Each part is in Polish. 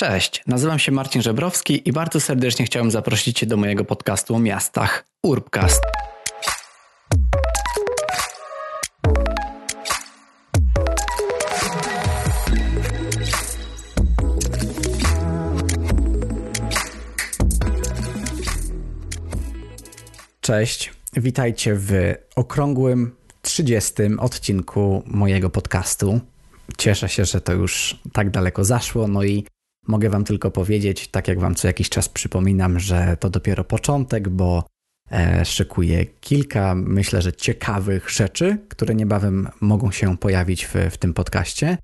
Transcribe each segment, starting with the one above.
Cześć, nazywam się Marcin Żebrowski i bardzo serdecznie chciałem zaprosić Cię do mojego podcastu o miastach Urbcast. Cześć, witajcie w okrągłym 30 odcinku mojego podcastu. Cieszę się, że to już tak daleko zaszło, no i mogę Wam tylko powiedzieć, tak jak Wam co jakiś czas przypominam, że to dopiero początek, bo e, szykuję kilka, myślę, że ciekawych rzeczy, które niebawem mogą się pojawić w, w tym podcaście.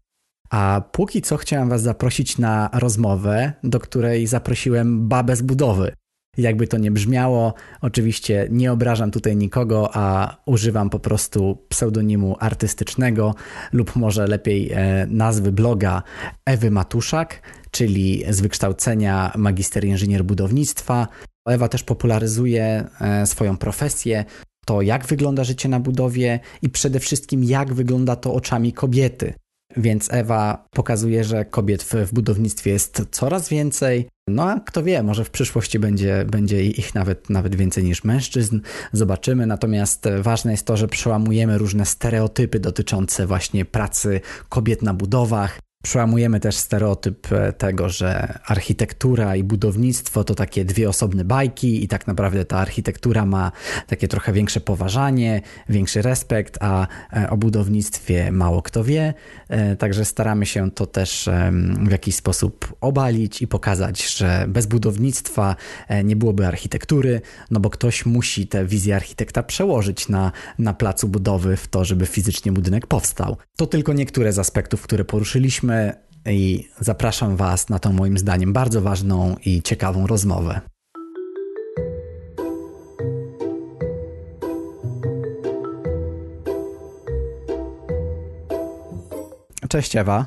A póki co chciałem Was zaprosić na rozmowę, do której zaprosiłem babę z budowy. Jakby to nie brzmiało, oczywiście nie obrażam tutaj nikogo, a używam po prostu pseudonimu artystycznego lub może lepiej e, nazwy bloga Ewy Matuszak, czyli z wykształcenia magister inżynier budownictwa. Ewa też popularyzuje e, swoją profesję, to jak wygląda życie na budowie i przede wszystkim jak wygląda to oczami kobiety. Więc Ewa pokazuje, że kobiet w, w, budownictwie jest coraz więcej. No a kto wie, może w przyszłości będzie, będzie ich nawet, nawet więcej niż mężczyzn. Zobaczymy. Natomiast ważne jest to, że przełamujemy różne stereotypy dotyczące właśnie pracy kobiet na budowach. Przełamujemy też stereotyp e, tego, że architektura i budownictwo to takie dwie osobne bajki, i tak naprawdę ta architektura ma takie trochę większe poważanie, większy respekt, a e, o budownictwie mało kto wie. E, także staramy się to też w jakiś sposób obalić i pokazać, że bez budownictwa nie byłoby architektury, no bo ktoś musi tę wizję architekta przełożyć na, na placu budowy w to, żeby fizycznie budynek powstał. To tylko niektóre z aspektów, które poruszyliśmy i zapraszam Was na tą moim zdaniem bardzo ważną i ciekawą rozmowę. Cześć Ewa.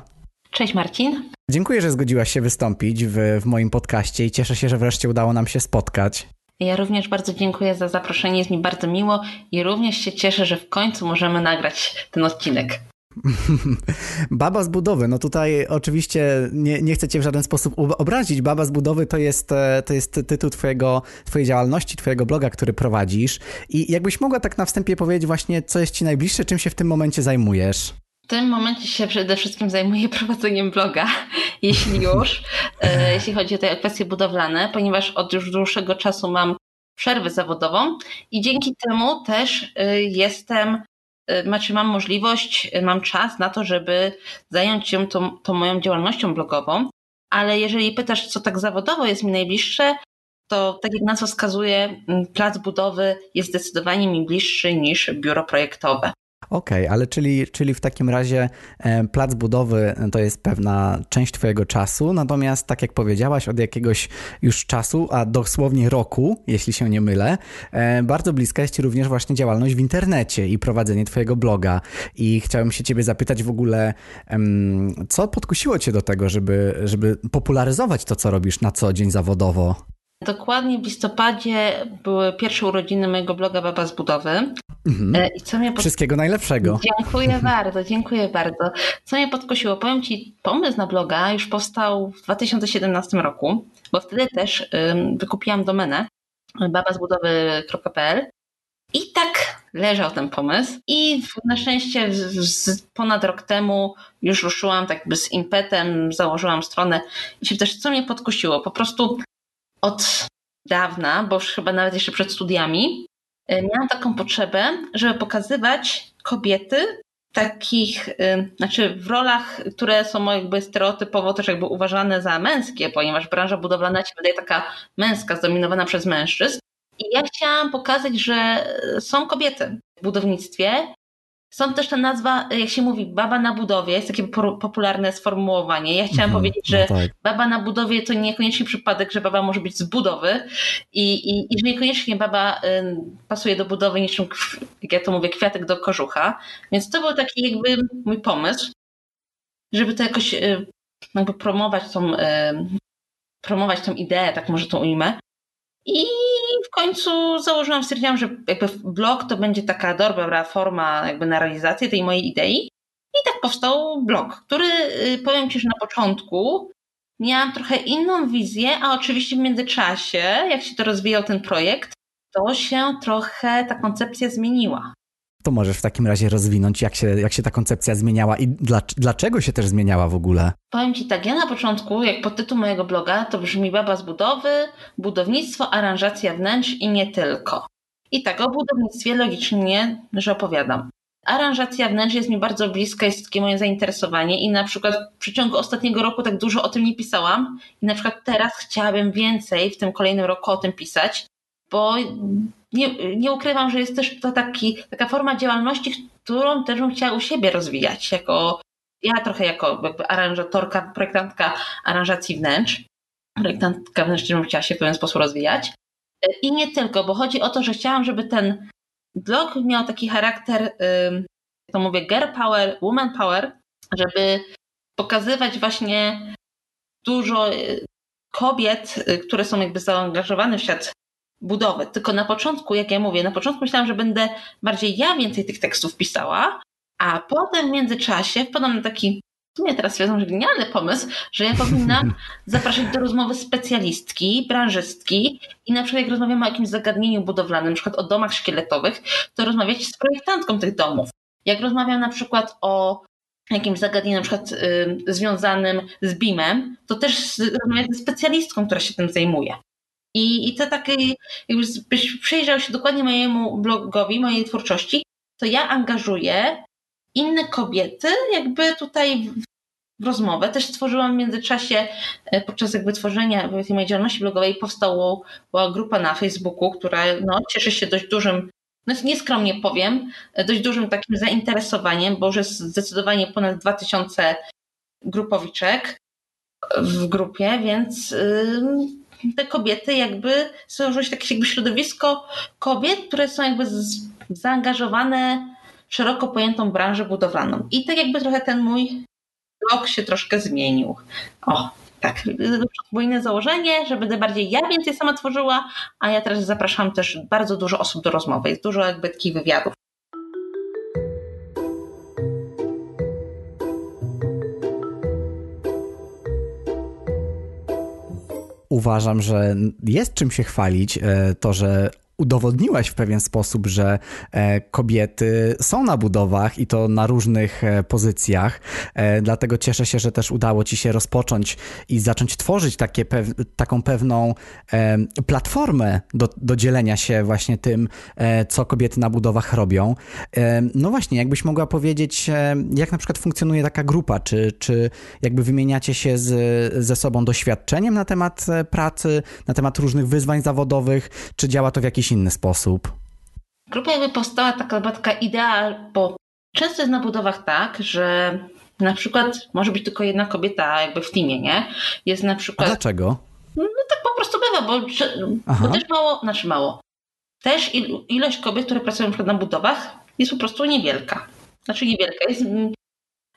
Cześć Marcin. Dziękuję, że zgodziłaś się wystąpić w, w moim podcaście i cieszę się, że wreszcie udało nam się spotkać. Ja również bardzo dziękuję za zaproszenie, jest mi bardzo miło i również się cieszę, że w końcu możemy nagrać ten odcinek. Baba z budowy. No tutaj oczywiście nie, nie chcę cię w żaden sposób obrazić. Baba z budowy to jest, e, to jest tytuł twojego, twojej działalności, twojego bloga, który prowadzisz. I jakbyś mogła tak na wstępie powiedzieć właśnie, co jest ci najbliższe, czym się w tym momencie zajmujesz? W tym momencie się przede wszystkim zajmuję prowadzeniem bloga, jeśli już, e, jeśli chodzi o te kwestie budowlane, ponieważ od już dłuższego czasu mam przerwę zawodową i dzięki temu też e, jestem Y, znaczy mam możliwość, y, mam czas na to, żeby zająć się tą, tą moją działalnością blogową, ale jeżeli pytasz, co tak zawodowo jest mi najbliższe, to tak jak nazwa wskazuje, mm, plac budowy jest zdecydowanie mi bliższy niż biuro projektowe. Okej, okay, ale czyli, czyli w takim razie e, plac budowy to jest pewna część Twojego czasu, natomiast tak jak powiedziałaś, od jakiegoś już czasu, a dosłownie roku, jeśli się nie mylę, e, bardzo bliska jest Ci również właśnie działalność w internecie i prowadzenie Twojego bloga. I chciałem się Ciebie zapytać w ogóle, co podkusiło Cię do tego, żeby, żeby popularyzować to, co robisz na co dzień zawodowo? Dokładnie w listopadzie były pierwsze urodziny mojego bloga Baba z Budowy. Mhm. E, I co mnie pod... Wszystkiego najlepszego. Dziękuję bardzo, dziękuję bardzo. Co mnie podkosiło? Powiem Ci, pomysł na bloga już powstał w 2017 roku, bo wtedy też wykupiłam domenę babazbudowy.pl i tak leżał ten pomysł i na szczęście ponad rok temu już ruszyłam tak jakby z impetem, założyłam stronę i się też co mnie podkusiło, po prostu od dawna, bo już chyba nawet jeszcze przed studiami, e, miałam taką potrzebę, żeby pokazywać kobiety takich, e, znaczy w rolach, które są jakby stereotypowo też jakby uważane za męskie, ponieważ branża budowlana się wydaje taka męska, zdominowana przez mężczyzn. I ja chciałam pokazać, że są kobiety w budownictwie Stąd też ta nazwa, jak się mówi, baba na budowie, jest takie popularne sformułowanie. Ja chciałam mhm, powiedzieć, że no tak. baba na budowie to niekoniecznie przypadek, że baba może być z budowy i, i, i że niekoniecznie baba y, pasuje do budowy niczym, jak ja to mówię, kwiatek do kożucha. Więc to był taki jakby mój pomysł, żeby to jakoś y, jakby promować tą, y, promować tą ideę, tak może to ujmę. I w końcu założyłam, stwierdziłam, że jakby blog to będzie taka dobra forma jakby na realizację tej mojej idei. I tak powstał blog, który y, powiem Ci, że na początku miałam trochę inną wizję, a oczywiście w międzyczasie, jak się to rozwijał ten projekt, to się trochę ta koncepcja zmieniła. To możesz w takim razie rozwinąć, jak się, jak się ta koncepcja zmieniała i dla, dlaczego się też zmieniała w ogóle? Powiem Ci tak, ja na początku, jak pod tytuł mojego bloga, to brzmi baba z budowy, budownictwo, aranżacja wnętrz i nie tylko. I tak, o budownictwie logicznie, że opowiadam. Aranżacja wnętrz jest mi bardzo bliska, jest takie moje zainteresowanie i na przykład w przeciągu ostatniego roku tak dużo o tym nie pisałam i na przykład teraz chciałabym więcej w tym kolejnym roku o tym pisać, bo nie, nie ukrywam, że jest też to taki, taka forma działalności, którą też bym chciała u siebie rozwijać, jako ja trochę jako jakby aranżatorka, projektantka aranżacji wnętrz, projektantka wnętrz, bym chciała się w pewien sposób rozwijać. I nie tylko, bo chodzi o to, że chciałam, żeby ten blog miał taki charakter, jak to mówię, girl power, woman power, żeby pokazywać właśnie dużo y, kobiet, y, które są jakby zaangażowane w świat budowy. Tylko na początku, jak ja mówię, na początku myślałam, że będę bardziej ja więcej tych tekstów pisała, a potem w międzyczasie wpadłam na taki, w sumie teraz stwierdzam, że genialny pomysł, że ja powinnam zapraszać do rozmowy specjalistki, branżystki i na przykład jak rozmawiamy o jakimś zagadnieniu budowlanym, na przykład o domach szkieletowych, to rozmawiać z projektantką tych domów. Jak rozmawiam na przykład o jakimś zagadnieniu na przykład y, związanym z BIM-em, to też rozmawiać ze specjalistką, która się tym zajmuje. I, i to takie, jakbyś przyjrzał się dokładnie mojemu blogowi, mojej twórczości, to ja angażuję inne kobiety jakby tutaj w rozmowę. Też stworzyłam w międzyczasie, e, podczas jakby tworzenia mojej działalności blogowej, powstała grupa na Facebooku, która no, cieszy się dość dużym, no nieskromnie powiem, e, dość dużym takim zainteresowaniem, bo już jest zdecydowanie ponad 2000 grupowiczek w grupie, więc te kobiety jakby stworzyło się takie jakby środowisko kobiet, które są jakby zaangażowane w szeroko pojętą branżę budowlaną. I tak jakby trochę ten mój blog się troszkę zmienił. O, tak, podwójne założenie, że będę bardziej ja więcej sama tworzyła, a ja teraz zapraszam też bardzo dużo osób do rozmowy. Jest dużo jakby takich wywiadów. Uważam, że jest czym się chwalić, e, to, że udowodniłaś w pewien sposób, że e, kobiety są na budowach i to na różnych e, pozycjach. E, dlatego cieszę się, że też udało ci się rozpocząć i zacząć tworzyć takie, taką pewną platformę do, do dzielenia się właśnie tym, co kobiety na budowach robią. No właśnie, jakbyś mogła powiedzieć, jak na przykład funkcjonuje taka grupa, czy, czy jakby wymieniacie się z, ze sobą doświadczeniem na temat pracy, na temat różnych wyzwań zawodowych, czy działa to w jakiś jakiś inny sposób? Grupa jakby powstała taka, taka idea, bo często jest na budowach tak, że na przykład może być tylko jedna kobieta jakby w teamie, nie? Jest na przykład... A dlaczego? No, tak po prostu bywa, bo, bo też mało, znaczy mało. Też ilość kobiet, które pracują na budowach jest po prostu niewielka. Znaczy niewielka, jest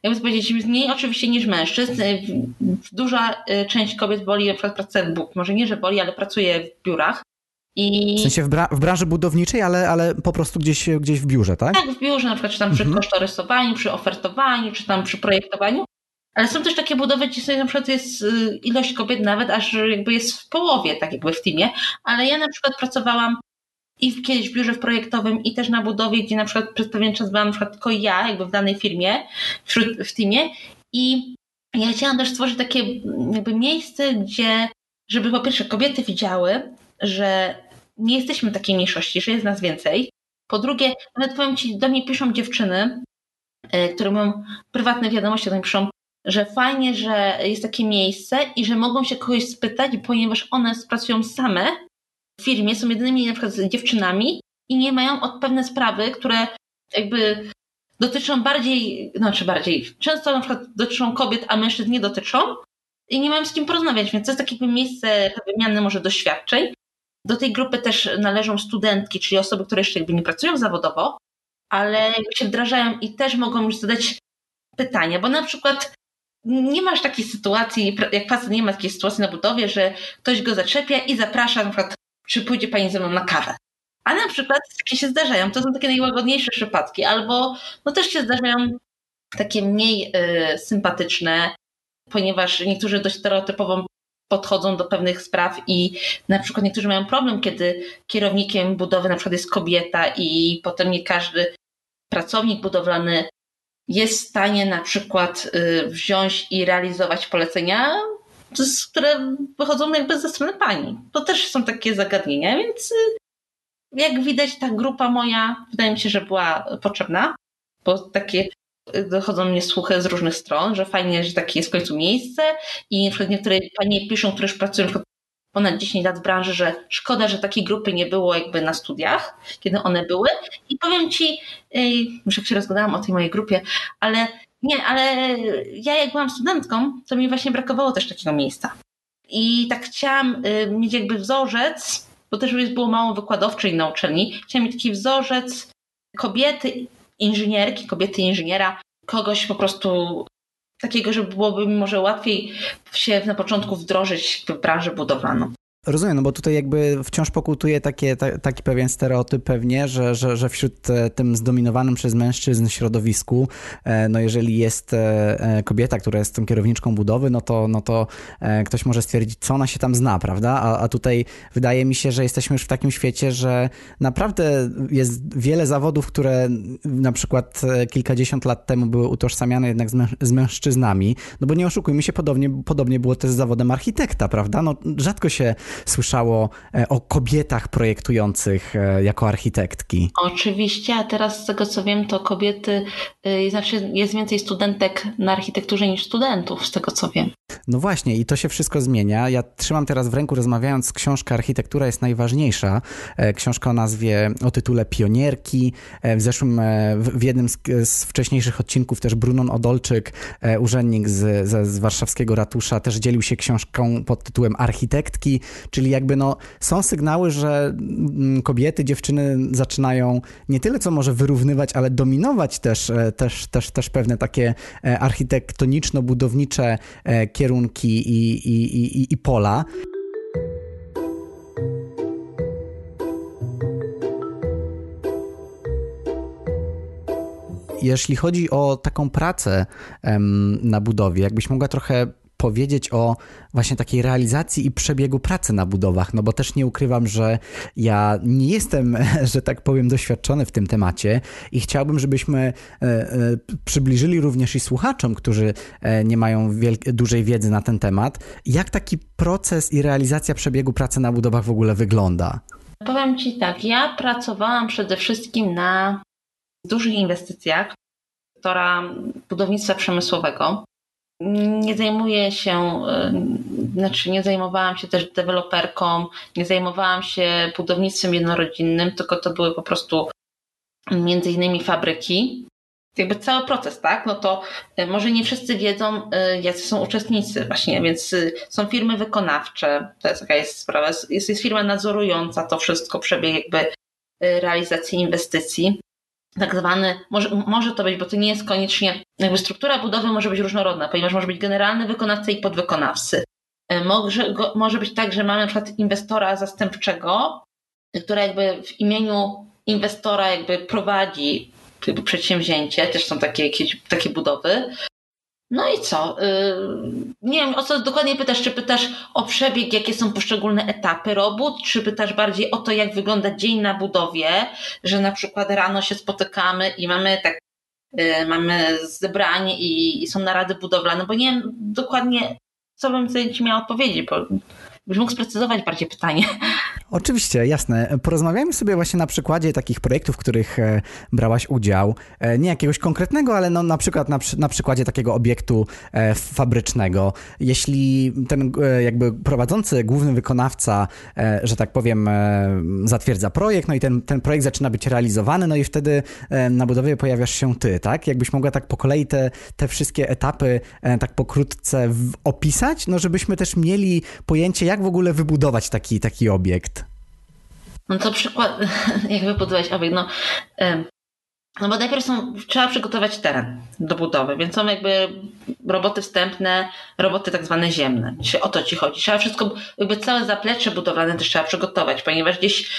jakby powiedzieć, mniej oczywiście niż mężczyzn. Duża y, część kobiet woli na przykład pracę. Może nie, że woli, ale pracuje w biurach. I... W sensie w, bra w, branży budowniczej, ale, ale po prostu gdzieś, gdzieś w biurze, tak? Tak, w biurze, na przykład czy tam przy mhm. kosztorysowaniu, przy ofertowaniu, czy tam przy projektowaniu. Ale są też takie budowy, gdzie na przykład jest y, ilość kobiet nawet aż jakby jest w połowie, tak jakby w teamie. Ale ja na przykład pracowałam i kiedyś w biurze w projektowym i też na budowie, gdzie na przykład przez pewien czas byłam na przykład tylko ja, jakby w danej firmie, wśród, w teamie. I ja chciałam też stworzyć takie jakby miejsce, gdzie, żeby po pierwsze kobiety widziały, że nie jesteśmy takiej mniejszości, że jest nas więcej. Po drugie, nawet powiem Ci, do mnie piszą dziewczyny, e, które mają prywatne wiadomości, do mnie piszą, że fajnie, że jest takie miejsce i że mogą się kogoś spytać, ponieważ one pracują same w firmie, są jedynymi na przykład dziewczynami i nie mają od pewne sprawy, które jakby dotyczą bardziej, znaczy bardziej, często na przykład dotyczą kobiet, a mężczyzn nie dotyczą i nie mają z kim porozmawiać, więc to jest takie miejsce wymiany może doświadczeń. Do tej grupy też należą studentki, czyli osoby, które jeszcze jakby nie pracują zawodowo, ale się wdrażają i też mogą już zadać pytania, bo na przykład nie masz takiej sytuacji, jak facet nie ma takiej sytuacji na budowie, że ktoś go zaczepia i zaprasza na przykład, czy pójdzie pani ze mną na kawę. A na przykład takie się zdarzają, to są takie najłagodniejsze przypadki, albo no też się zdarzają takie mniej y, sympatyczne ponieważ niektórzy dość stereotypowo podchodzą do pewnych spraw i na przykład niektórzy mają problem, kiedy kierownikiem budowy na przykład jest kobieta i potem nie każdy pracownik budowlany jest w stanie na przykład y, wziąć i realizować polecenia, które wychodzą jakby ze strony pani. To też są takie zagadnienia, więc y, jak widać ta grupa moja, wydaje mi się, że była potrzebna, bo takie dochodzą mnie słuchy z różnych stron, że fajnie, że takie jest w końcu miejsce i na przykład niektóre panie piszą, które już pracują ponad 10 lat w branży, że szkoda, że takiej grupy nie było jakby na studiach, kiedy one były. I powiem ci, już jak się rozgadałam o tej mojej grupie, ale nie, ale ja jak byłam studentką, to mi właśnie brakowało też takiego miejsca. I tak chciałam y, mieć jakby wzorzec, bo też już było mało wykładowczyń na uczelni, chciałam mieć taki wzorzec kobiety inżynierki, kobiety inżyniera, kogoś po prostu takiego, żeby byłoby może łatwiej się na początku wdrożyć w branżę budowlaną. Rozumiem, no bo tutaj jakby wciąż pokutuje takie, ta, taki pewien stereotyp pewnie, że, że, że wśród e, tym zdominowanym przez mężczyzn środowisku, e, no jeżeli jest e, kobieta, która jest tą kierowniczką budowy, no to, no to ktoś może stwierdzić, co ona się tam zna, prawda? A, a tutaj wydaje mi się, że jesteśmy już w takim świecie, że naprawdę jest wiele zawodów, które na przykład kilkadziesiąt lat temu były utożsamiane jednak z, męż z mężczyznami, no bo nie oszukujmy się, podobnie, podobnie było też z zawodem architekta, prawda? No rzadko się słyszało e, o kobietach projektujących e, jako architektki. Oczywiście, a teraz z tego co wiem, to kobiety, e, znaczy jest więcej studentek na architekturze niż studentów, z tego co wiem. No właśnie, i to się wszystko zmienia. Ja trzymam teraz w ręku, rozmawiając, książka Architektura jest najważniejsza. Książka o nazwie, o tytule Pionierki. W zeszłym, w jednym z, z wcześniejszych odcinków też Brunon Odolczyk, urzędnik z, z, z warszawskiego ratusza, też dzielił się książką pod tytułem Architektki. Czyli jakby no, są sygnały, że mm, kobiety, dziewczyny zaczynają nie tyle co może wyrównywać, ale dominować też, e, też, też, też pewne takie e, architektoniczno-budownicze e, kierunki i, i, i, i pola. Jeśli chodzi o taką pracę na budowie, jakbyś mogła trochę powiedzieć o właśnie takiej realizacji i przebiegu pracy na budowach, no bo też nie ukrywam, że ja nie jestem, że tak powiem, doświadczony w tym temacie i chciałbym, żebyśmy e, e, przybliżyli również i słuchaczom, którzy e, nie mają dużej wiedzy na ten temat, jak taki proces i realizacja przebiegu pracy na budowach w ogóle wygląda. Powiem Ci tak, ja pracowałam przede wszystkim na dużych inwestycjach sektora budownictwa przemysłowego nie zajmuję się, y, znaczy nie zajmowałam się też deweloperką, nie zajmowałam się budownictwem jednorodzinnym, tylko to były po prostu między innymi fabryki. Jakby cały proces, tak? No to y, może nie wszyscy wiedzą, y, jacy są uczestnicy właśnie, więc są firmy wykonawcze, to jest jaka jest sprawa, jest, jest firma nadzorująca to wszystko, przebieg jakby realizacji inwestycji tak zwany, może, może to być, bo to nie jest koniecznie, jakby struktura budowy może być różnorodna, ponieważ może być generalny wykonawca i podwykonawcy. E, może, może być tak, że mamy na przykład inwestora zastępczego, który jakby w imieniu inwestora jakby prowadzi przedsięwzięcie, też są takie, jakieś, takie budowy, no i co? Y, nie wiem, o co dokładnie pytasz. Czy pytasz o przebieg, jakie są poszczególne etapy robót, czy pytasz bardziej o to, jak wygląda dzień na budowie, że na przykład rano się spotykamy i mamy tak, y, mamy zebranie i, są narady budowlane, bo nie wiem dokładnie, co bym sobie ci miała odpowiedzieć, bo byś mógł sprecyzować bardziej pytanie. Oczywiście, jasne. Porozmawiajmy sobie właśnie na przykładzie takich projektów, w których e, brałaś udział. E, nie jakiegoś konkretnego, ale no na przykład na, na przykładzie takiego obiektu e, fabrycznego. Jeśli ten jakby prowadzący, główny wykonawca, że tak powiem, zatwierdza projekt, no i ten, ten projekt zaczyna być realizowany, no i wtedy na budowie pojawiasz się ty, tak? Jakbyś mogła tak po kolei te, te wszystkie etapy tak pokrótce opisać, no żebyśmy też mieli pojęcie, jak w ogóle wybudować taki, taki obiekt? No to przykład, jak wybudować obiekt, no, no bo najpierw są, trzeba przygotować teren do budowy, więc są jakby roboty wstępne, roboty tak zwane ziemne. O to ci chodzi. Trzeba wszystko, jakby całe zaplecze budowlane też trzeba przygotować, ponieważ gdzieś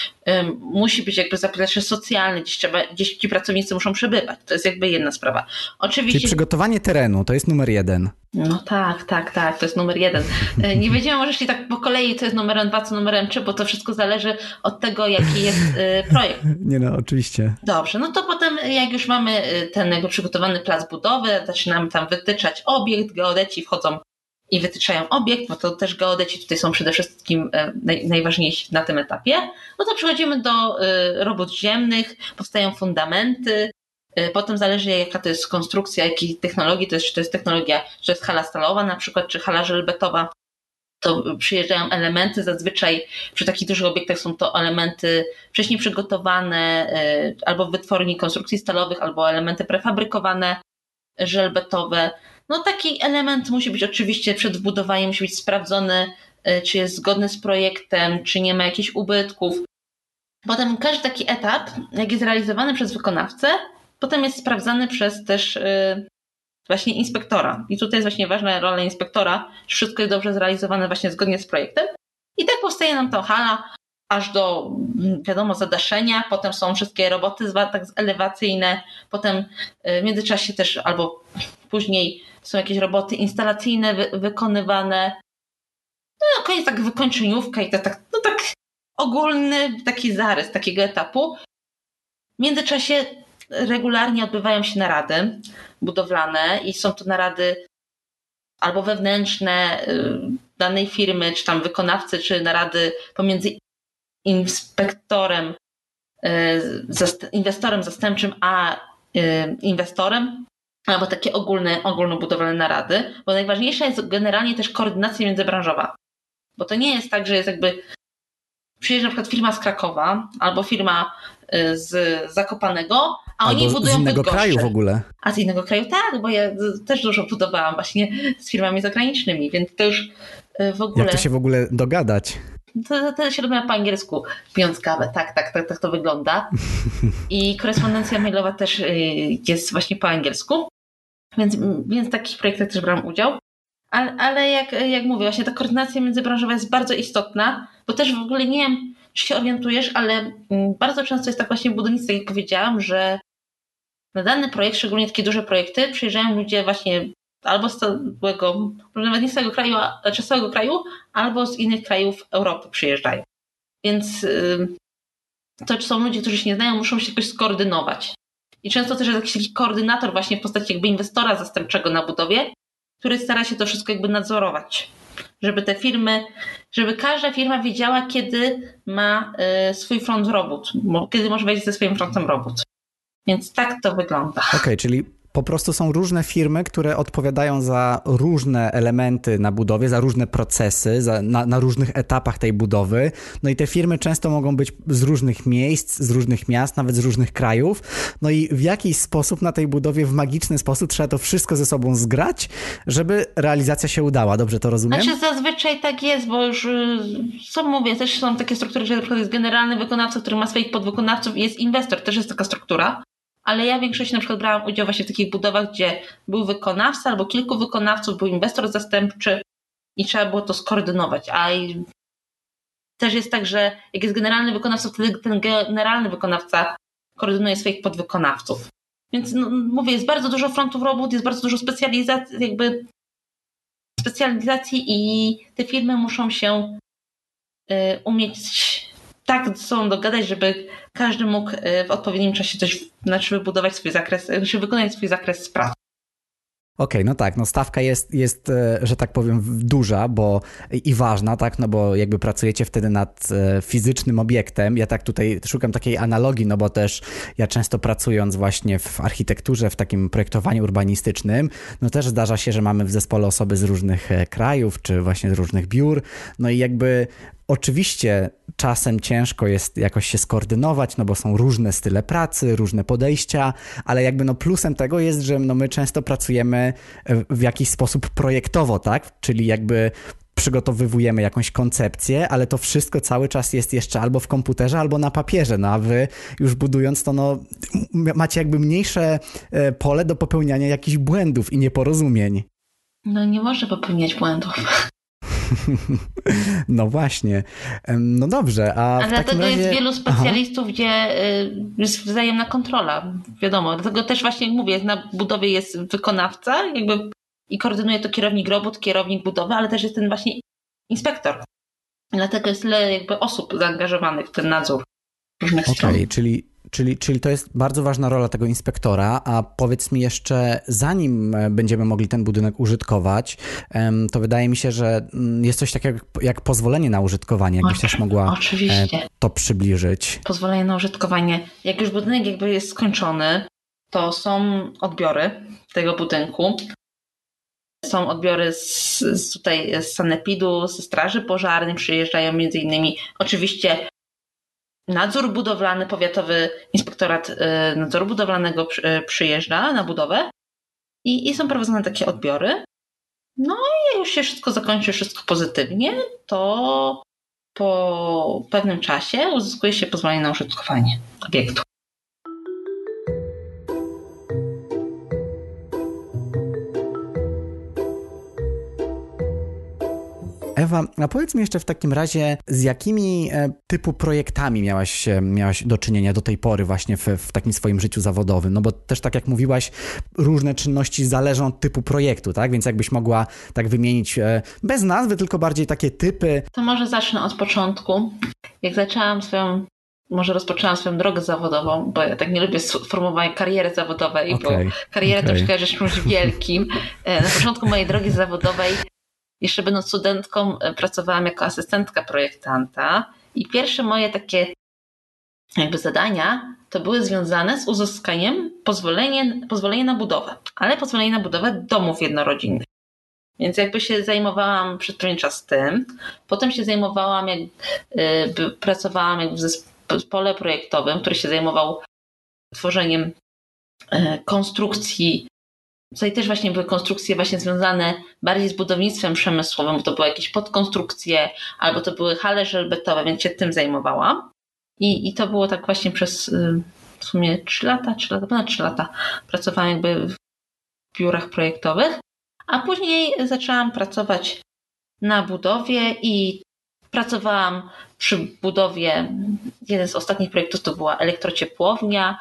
musi być jakby zaplecze socjalne, gdzieś, trzeba, gdzieś ci pracownicy muszą przebywać. To jest jakby jedna sprawa. Oczywiście... Czyli przygotowanie terenu to jest numer jeden. No tak, tak, tak, to jest numer jeden. E, nie wiedziałam, może jeśli tak po kolei to jest numerem dwa, co numerem trzy, bo to wszystko zależy od tego, jaki jest e, projekt. Nie no, oczywiście. Dobrze, no to potem jak już mamy e, ten jakby przygotowany plac budowy, zaczynamy tam wytyczać obiekt, geodeci wchodzą i wytyczają obiekt, bo to też geodeci tutaj są przede wszystkim e, naj, najważniejsi na tym etapie, no to przechodzimy do e, robót ziemnych, powstają fundamenty, e, Potem zależy, jaka to jest konstrukcja, jakiej technologii. To jest, czy to jest technologia, czy to jest hala stalowa na przykład, czy hala żelbetowa. To przyjeżdżają elementy, zazwyczaj przy takich dużych obiektach są to elementy wcześniej przygotowane, albo w wytwórni konstrukcji stalowych, albo elementy prefabrykowane, żelbetowe. No taki element musi być oczywiście przed wbudowaniem, musi być sprawdzony, y, czy jest zgodny z projektem, czy nie ma jakichś ubytków. Potem każdy taki etap, jak jest realizowany przez wykonawcę, potem jest sprawdzany przez też y, właśnie inspektora. I tutaj jest właśnie ważna rola inspektora, czy wszystko jest dobrze zrealizowane właśnie zgodnie z projektem. I tak powstaje nam ta hala, aż do, mm, wiadomo, zadaszenia. Potem są wszystkie roboty tak elewacyjne. Potem y, w międzyczasie też albo później są jakieś roboty instalacyjne wy, wykonywane. No na koniec tak wykończeniówka i to tak, no tak ogólny taki zarys takiego etapu. W międzyczasie regularnie odbywają się narady budowlane i są to narady albo wewnętrzne y, danej firmy, czy tam wykonawcy, czy narady pomiędzy inspektorem, y, inwestorem zastępczym, a y, inwestorem albo takie ogólne, ogólnobudowlane narady, bo najważniejsza jest generalnie też koordynacja międzybranżowa. Bo to nie jest tak, że jest jakby przyjeżdża na przykład firma z Krakowa albo firma y, z Zakopanego, a albo oni budują z innego kraju w ogóle. A z innego kraju tak, bo ja też dużo budowałam właśnie z firmami zagranicznymi, więc to już y, w ogóle... Jak to się w ogóle dogadać? To, to się rozmawia po angielsku, pijąc kawę. Tak, tak, tak, tak to wygląda. I korespondencja mailowa też y, jest właśnie po angielsku. Więc, więc w takich projektach też brałam udział. Ale, ale jak, jak mówię, właśnie ta koordynacja międzybranżowa jest bardzo istotna, bo też w ogóle nie wiem, czy się orientujesz, ale mm, bardzo często jest tak właśnie w budownictwie, jak powiedziałam, że na dany projekt, szczególnie takie duże projekty, przyjeżdżają ludzie właśnie albo z całego, nawet nie z kraju, czy z całego kraju, albo z innych krajów Europy przyjeżdżają. Więc to są ludzie, którzy się nie znają, muszą się jakoś skoordynować. I często też jest jakiś taki koordynator właśnie w postaci jakby inwestora zastępczego na budowie, który stara się to wszystko jakby nadzorować. Żeby te firmy, żeby każda firma wiedziała, kiedy ma y, swój front robót, kiedy może wejść ze swoim frontem robót. Więc tak to wygląda. Okej, okay, czyli po prostu są różne firmy, które odpowiadają za różne elementy na budowie, za różne procesy, za, na, na, różnych etapach tej budowy. No i te firmy często mogą być z różnych miejsc, z różnych miast, nawet z różnych krajów. No i w jakiś sposób na tej budowie, w magiczny sposób trzeba to wszystko ze sobą zgrać, żeby realizacja się udała. Dobrze to rozumiem? Znaczy zazwyczaj tak jest, bo już y, co mówię, też są takie struktury, że na przykład jest generalny wykonawca, który ma swoich podwykonawców i jest inwestor, też jest taka struktura ale ja w większości na przykład brałam udział właśnie w takich budowach, gdzie był wykonawca albo kilku wykonawców, był inwestor zastępczy i trzeba było to skoordynować. A też jest tak, że jak jest generalny wykonawca, wtedy ten generalny wykonawca koordynuje swoich podwykonawców. Więc no, mówię, jest bardzo dużo frontów robót, jest bardzo dużo specjalizacji, jakby specjalizacji i te firmy muszą się y, umieć tak ze sobą dogadać, żeby każdy mógł e, w odpowiednim czasie coś, znaczy wybudować swój zakres, znaczy wykonać swój zakres pracy. Okej, okay, no tak, no stawka jest, jest, e, że tak powiem, duża bo, i ważna, tak, no bo jakby pracujecie wtedy nad e, fizycznym obiektem. Ja tak tutaj szukam takiej analogii, no bo też ja często pracując właśnie w architekturze, w takim projektowaniu urbanistycznym, no też zdarza się, że mamy w zespole osoby z różnych krajów, czy właśnie z różnych biur, no i jakby Oczywiście czasem ciężko jest jakoś się skoordynować, no bo są różne style pracy, różne podejścia, ale jakby no plusem tego jest, że no my często pracujemy w jakiś sposób projektowo, tak? Czyli jakby przygotowywujemy jakąś koncepcję, ale to wszystko cały czas jest jeszcze albo w komputerze, albo na papierze, no a wy już budując to, no macie jakby mniejsze e, pole do popełniania jakichś błędów i nieporozumień. No nie może popełniać błędów. No właśnie. No dobrze, a takim dlatego razie... jest wielu specjalistów, Aha. gdzie y, jest wzajemna kontrola, wiadomo. Dlatego też właśnie mówię, na budowie jest wykonawca jakby i koordynuje to kierownik robót, kierownik budowy, ale też jest ten właśnie inspektor. Dlatego jest tyle jakby osób zaangażowanych w ten nadzór różnych okay, stron. czyli Czyli, czyli to jest bardzo ważna rola tego inspektora, a powiedz mi jeszcze, zanim e, będziemy mogli ten budynek użytkować, to wydaje mi się, że mm, jest coś takiego jak pozwolenie na użytkowanie. Jakbyś też mogła e, Oczywiście. to przybliżyć. Pozwolenie na użytkowanie. Jak już budynek jakby jest skończony, to są odbiory tego budynku. Są odbiory z, z tutaj z sanepidu, ze straży pożarnej, przyjeżdżają między innymi oczywiście nadzór budowlany, powiatowy inspektorat y, nadzoru budowlanego y, przyjeżdża na budowę i, i są prowadzone takie odbiory. No i jak już się wszystko zakończy, wszystko pozytywnie, to po pewnym czasie uzyskuje się pozwolenie na użytkowanie obiektu. Ewa, a powiedz mi jeszcze w takim razie, z jakimi e, typu projektami miałaś, miałaś do czynienia do tej pory właśnie w, w takim swoim życiu zawodowym? No bo też tak jak mówiłaś, różne czynności zależą od typu projektu, tak? Więc jakbyś mogła tak wymienić e, bez nazwy, tylko bardziej takie typy. To może zacznę od początku. Jak zaczęłam swoją może rozpoczęłam swoją drogę zawodową, bo ja tak nie lubię sformułowania kariery zawodowej, okay, bo kariera okay. to kojarzy czymś wielkim. E, na początku mojej drogi zawodowej jeszcze będąc studentką, e, pracowałam jako asystentka projektanta i pierwsze moje takie jakby zadania to były związane z uzyskaniem pozwolenia, pozwolenia na budowę, ale pozwolenie na budowę domów jednorodzinnych. Więc jakby się zajmowałam przez pewien czas tym. Potem się zajmowałam, jak y, pracowałam jak w zespole projektowym, który się zajmował tworzeniem y, konstrukcji Tutaj też właśnie były konstrukcje właśnie związane bardziej z budownictwem przemysłowym, bo to były jakieś podkonstrukcje, albo to były hale żelbetowe, więc się tym zajmowałam. I, i to było tak właśnie przez y, w sumie 3 lata, 3 lata, ponad 3 lata pracowałam jakby w biurach projektowych, a później zaczęłam pracować na budowie i pracowałam przy budowie, jeden z ostatnich projektów to była elektrociepłownia,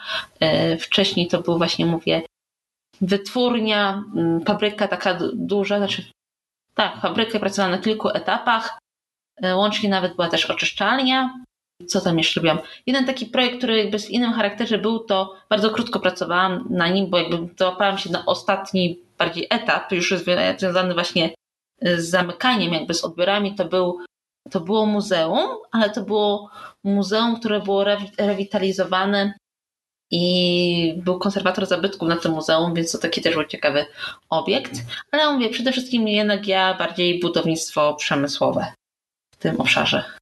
y, wcześniej to był właśnie, mówię, wytwórnia, mm, fabryka taka duża, znaczy tak, fabrykę pracowałam na kilku etapach, e, łącznie nawet była też oczyszczalnia. Co tam jeszcze robiłam? Jeden taki projekt, który jakby w innym charakterze był, to bardzo krótko pracowałam na nim, bo jakby załapałam się na ostatni bardziej etap, już związany właśnie z zamykaniem, jakby z odbiorami, to był to było muzeum, ale to było muzeum, które było rewitalizowane i był konserwator zabytków na tym muzeum, więc to taki też był ciekawy obiekt. Ale mówię, przede wszystkim jednak ja bardziej budownictwo przemysłowe w tym obszarze.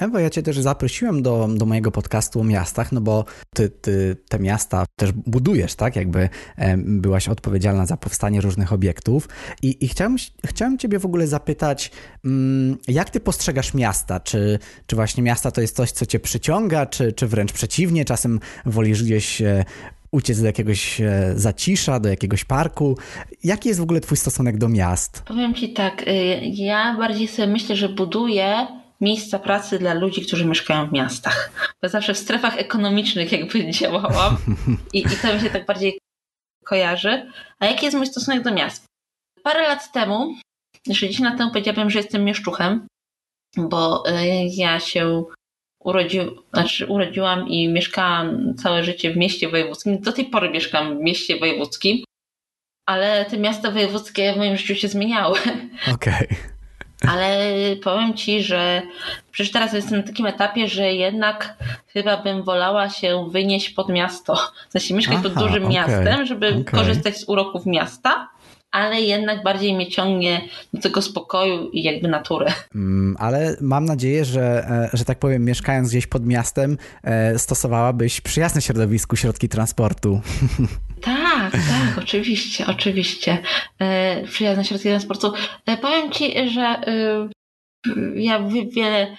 Ewa, ja cię też zaprosiłem do, do mojego podcastu o miastach, no bo ty, ty te miasta też budujesz, tak? Jakby byłaś odpowiedzialna za powstanie różnych obiektów. I, i chciałem, chciałem ciebie w ogóle zapytać, mm, jak ty postrzegasz miasta? Czy, czy właśnie miasta to jest coś, co cię przyciąga, czy, czy wręcz przeciwnie? Czasem wolisz gdzieś e, uciec do jakiegoś e, zacisza, do jakiegoś parku. Jaki jest w ogóle twój stosunek do miast? Powiem ci tak, y, ja bardziej sobie myślę, że buduję miejsca pracy dla ludzi, którzy mieszkają w miastach. Bo zawsze w strefach ekonomicznych jakby działałam i, i to mi się tak bardziej kojarzy. A jaki jest mój stosunek do miast? Parę lat temu, jeszcze 10 lat temu powiedziałabym, że jestem mieszczuchem, bo y, ja się urodzi, znaczy urodziłam i mieszkałam całe życie w mieście wojewódzkim. Do tej pory mieszkam w mieście wojewódzkim, ale te miasta wojewódzkie w moim życiu się zmieniały. Okej. Okay. Ale powiem ci, że przecież teraz jestem na takim etapie, że jednak chyba bym wolała się wynieść pod miasto. W sensie mieszkać Aha, pod dużym okay, miastem, żeby okay. korzystać z uroków miasta ale jednak bardziej mnie ciągnie do tego spokoju i jakby natury. Mm, ale mam nadzieję, że, e, że tak powiem, mieszkając gdzieś pod miastem, e, stosowałabyś przyjazne środowisku środki transportu. Tak, tak, oczywiście, oczywiście. E, przyjazne środki transportu. Powiem ci, że ja wiele,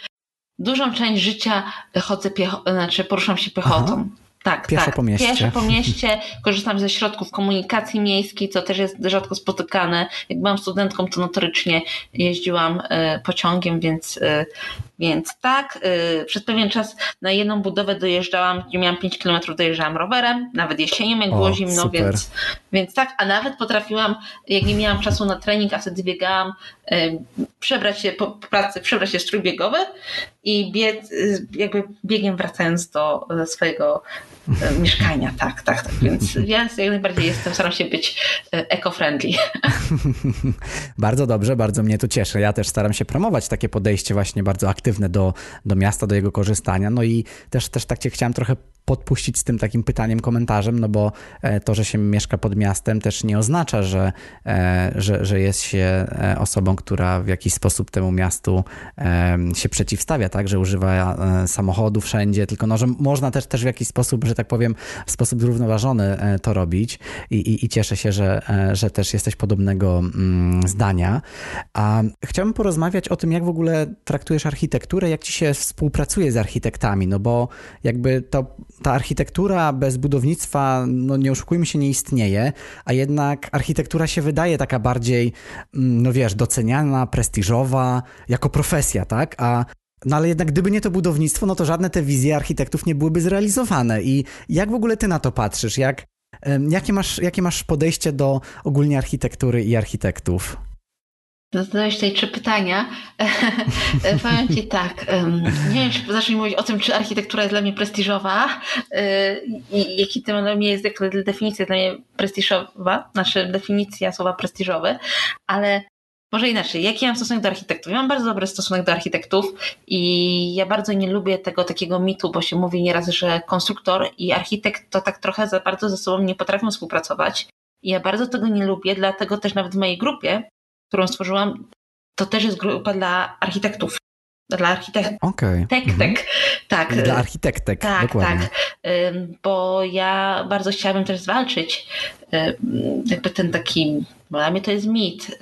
dużą część życia chodzę znaczy poruszam się piechotą. Aha. Tak, pieszo tak. po mieście. Pieszo po mieście. Korzystam ze środków komunikacji miejskiej, co też jest rzadko spotykane. Jak byłam studentką, to notorycznie jeździłam e, pociągiem, więc, e, więc tak. E, przez pewien czas na jedną budowę dojeżdżałam, gdzie miałam 5 km, dojeżdżałam rowerem, nawet jesienią, jak O, było zimno, super. więc, więc tak. A nawet potrafiłam, jak nie miałam czasu na trening, a wtedy biegałam, e, przebrać się po pracy, przebrać się w strój biegowy i biec, e, jakby biegiem wracając do e, swojego mieszkania, tak, tak, tak. Więc ja jak najbardziej jestem, staram się być e, eco-friendly. Bardzo dobrze, bardzo mnie to cieszy. Ja też staram się promować takie podejście właśnie bardzo aktywne do, do miasta, do jego korzystania. No i też, też tak cię chciałem trochę podpuścić z tym takim pytaniem, komentarzem, no bo e, to, że się mieszka pod miastem też nie oznacza, że, e, że, że jest się e, osobą, która w jakiś sposób temu miastu się przeciwstawia, tak, że używa samochodu wszędzie, tylko no, że można też, też w jakiś sposób, że tak powiem, w sposób zrównoważony to robić i, i, i cieszę się, że, że też jesteś podobnego mm, zdania. A chciałbym porozmawiać o tym, jak w ogóle traktujesz architekturę, jak ci się współpracuje z architektami, no bo jakby to, ta architektura bez budownictwa, no nie oszukujmy się, nie istnieje, a jednak architektura się wydaje taka bardziej, mm, no wiesz, doceniana, prestiżowa, jako profesja, tak? A no ale jednak gdyby nie to budownictwo, no to żadne te wizje architektów nie byłyby zrealizowane. I jak w ogóle ty na to patrzysz? Jak, jakie, masz, jakie masz podejście do ogólnie architektury i architektów? Zadałeś tutaj trzy pytania. Powiem Ci tak, nie wiem, czy zacznij mówić o tym, czy architektura jest dla mnie prestiżowa y, i jaki to dla mnie jest definicja dla mnie prestiżowa, znaczy definicja słowa prestiżowy, ale może inaczej, jaki ja mam stosunek do architektów? Ja mam bardzo dobry stosunek do architektów i ja bardzo nie lubię tego takiego mitu, bo się mówi nieraz, że konstruktor i architekt to tak trochę za bardzo ze sobą nie potrafią współpracować. I ja bardzo tego nie lubię, dlatego też nawet w mojej grupie, którą stworzyłam, to też jest grupa dla architektów. Dla architektów. Okej. Tak, Mhm. tak, tak. Dla architektek, Tak, dokładnie. tak. Bo ja bardzo chciałabym też zwalczyć jakby ten taki, bo dla mnie to jest mit,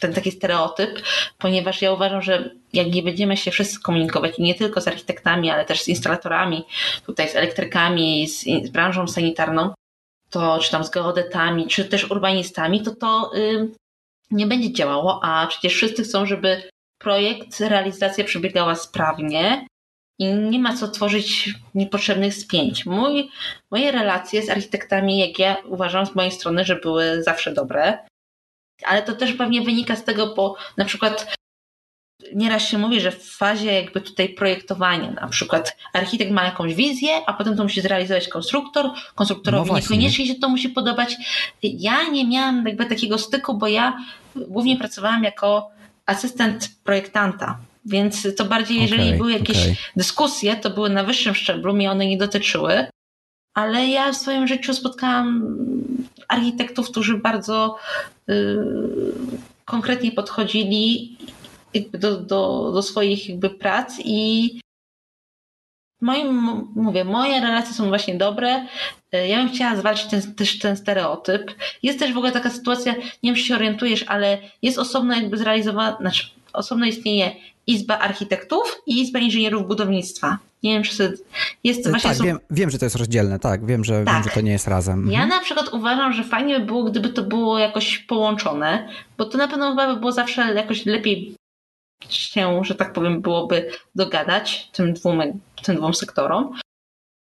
ten taki stereotyp, ponieważ ja uważam, że jak nie będziemy się wszyscy komunikować, nie tylko z architektami, ale też z instalatorami, tutaj z elektrykami, z, z branżą sanitarną, to czy tam z geodetami, czy też urbanistami, to to nie będzie działało, a przecież wszyscy chcą, żeby projekt, realizacja przebiegała sprawnie, i nie ma co tworzyć niepotrzebnych spięć. Mój, moje relacje z architektami, jak ja uważam z mojej strony, że były zawsze dobre, ale to też pewnie wynika z tego, bo na przykład nieraz się mówi, że w fazie jakby tutaj projektowania, na przykład architekt ma jakąś wizję, a potem to musi zrealizować konstruktor, konstruktorowi No niekoniecznie się to musi podobać. Ja nie miałam jakby takiego styku, bo ja głównie pracowałam jako asystent projektanta. Więc to bardziej, jeżeli Okej, były jakieś okej. dyskusje, to były na wyższym szczeblu, mnie one nie dotyczyły. Ale ja w swoim życiu spotkałam architektów, którzy bardzo y, konkretnie podchodzili do, do, do swoich jakby prac i moim, mówię, moje relacje są właśnie dobre. Y, Ja bym chciała zwalczyć ten, też ten stereotyp. Jest też w ogóle taka sytuacja, nie wiem, czy się orientujesz, ale jest osobno jakby zrealizowana, znaczy osobno istnieje Izba Architektów i Izba Inżynierów Budownictwa. Nie wiem, czy jest właśnie tak, są- wiem, wiem, że to jest rozdzielne, tak, wiem, że, Tak. wiem, że to nie jest razem. Ja Mhm. na przykład uważam, że fajnie by było, gdyby to było jakoś połączone, bo to na pewno chyba by było zawsze jakoś lepiej się, że tak powiem, byłoby dogadać tym dwóm, tym dwóm sektorom.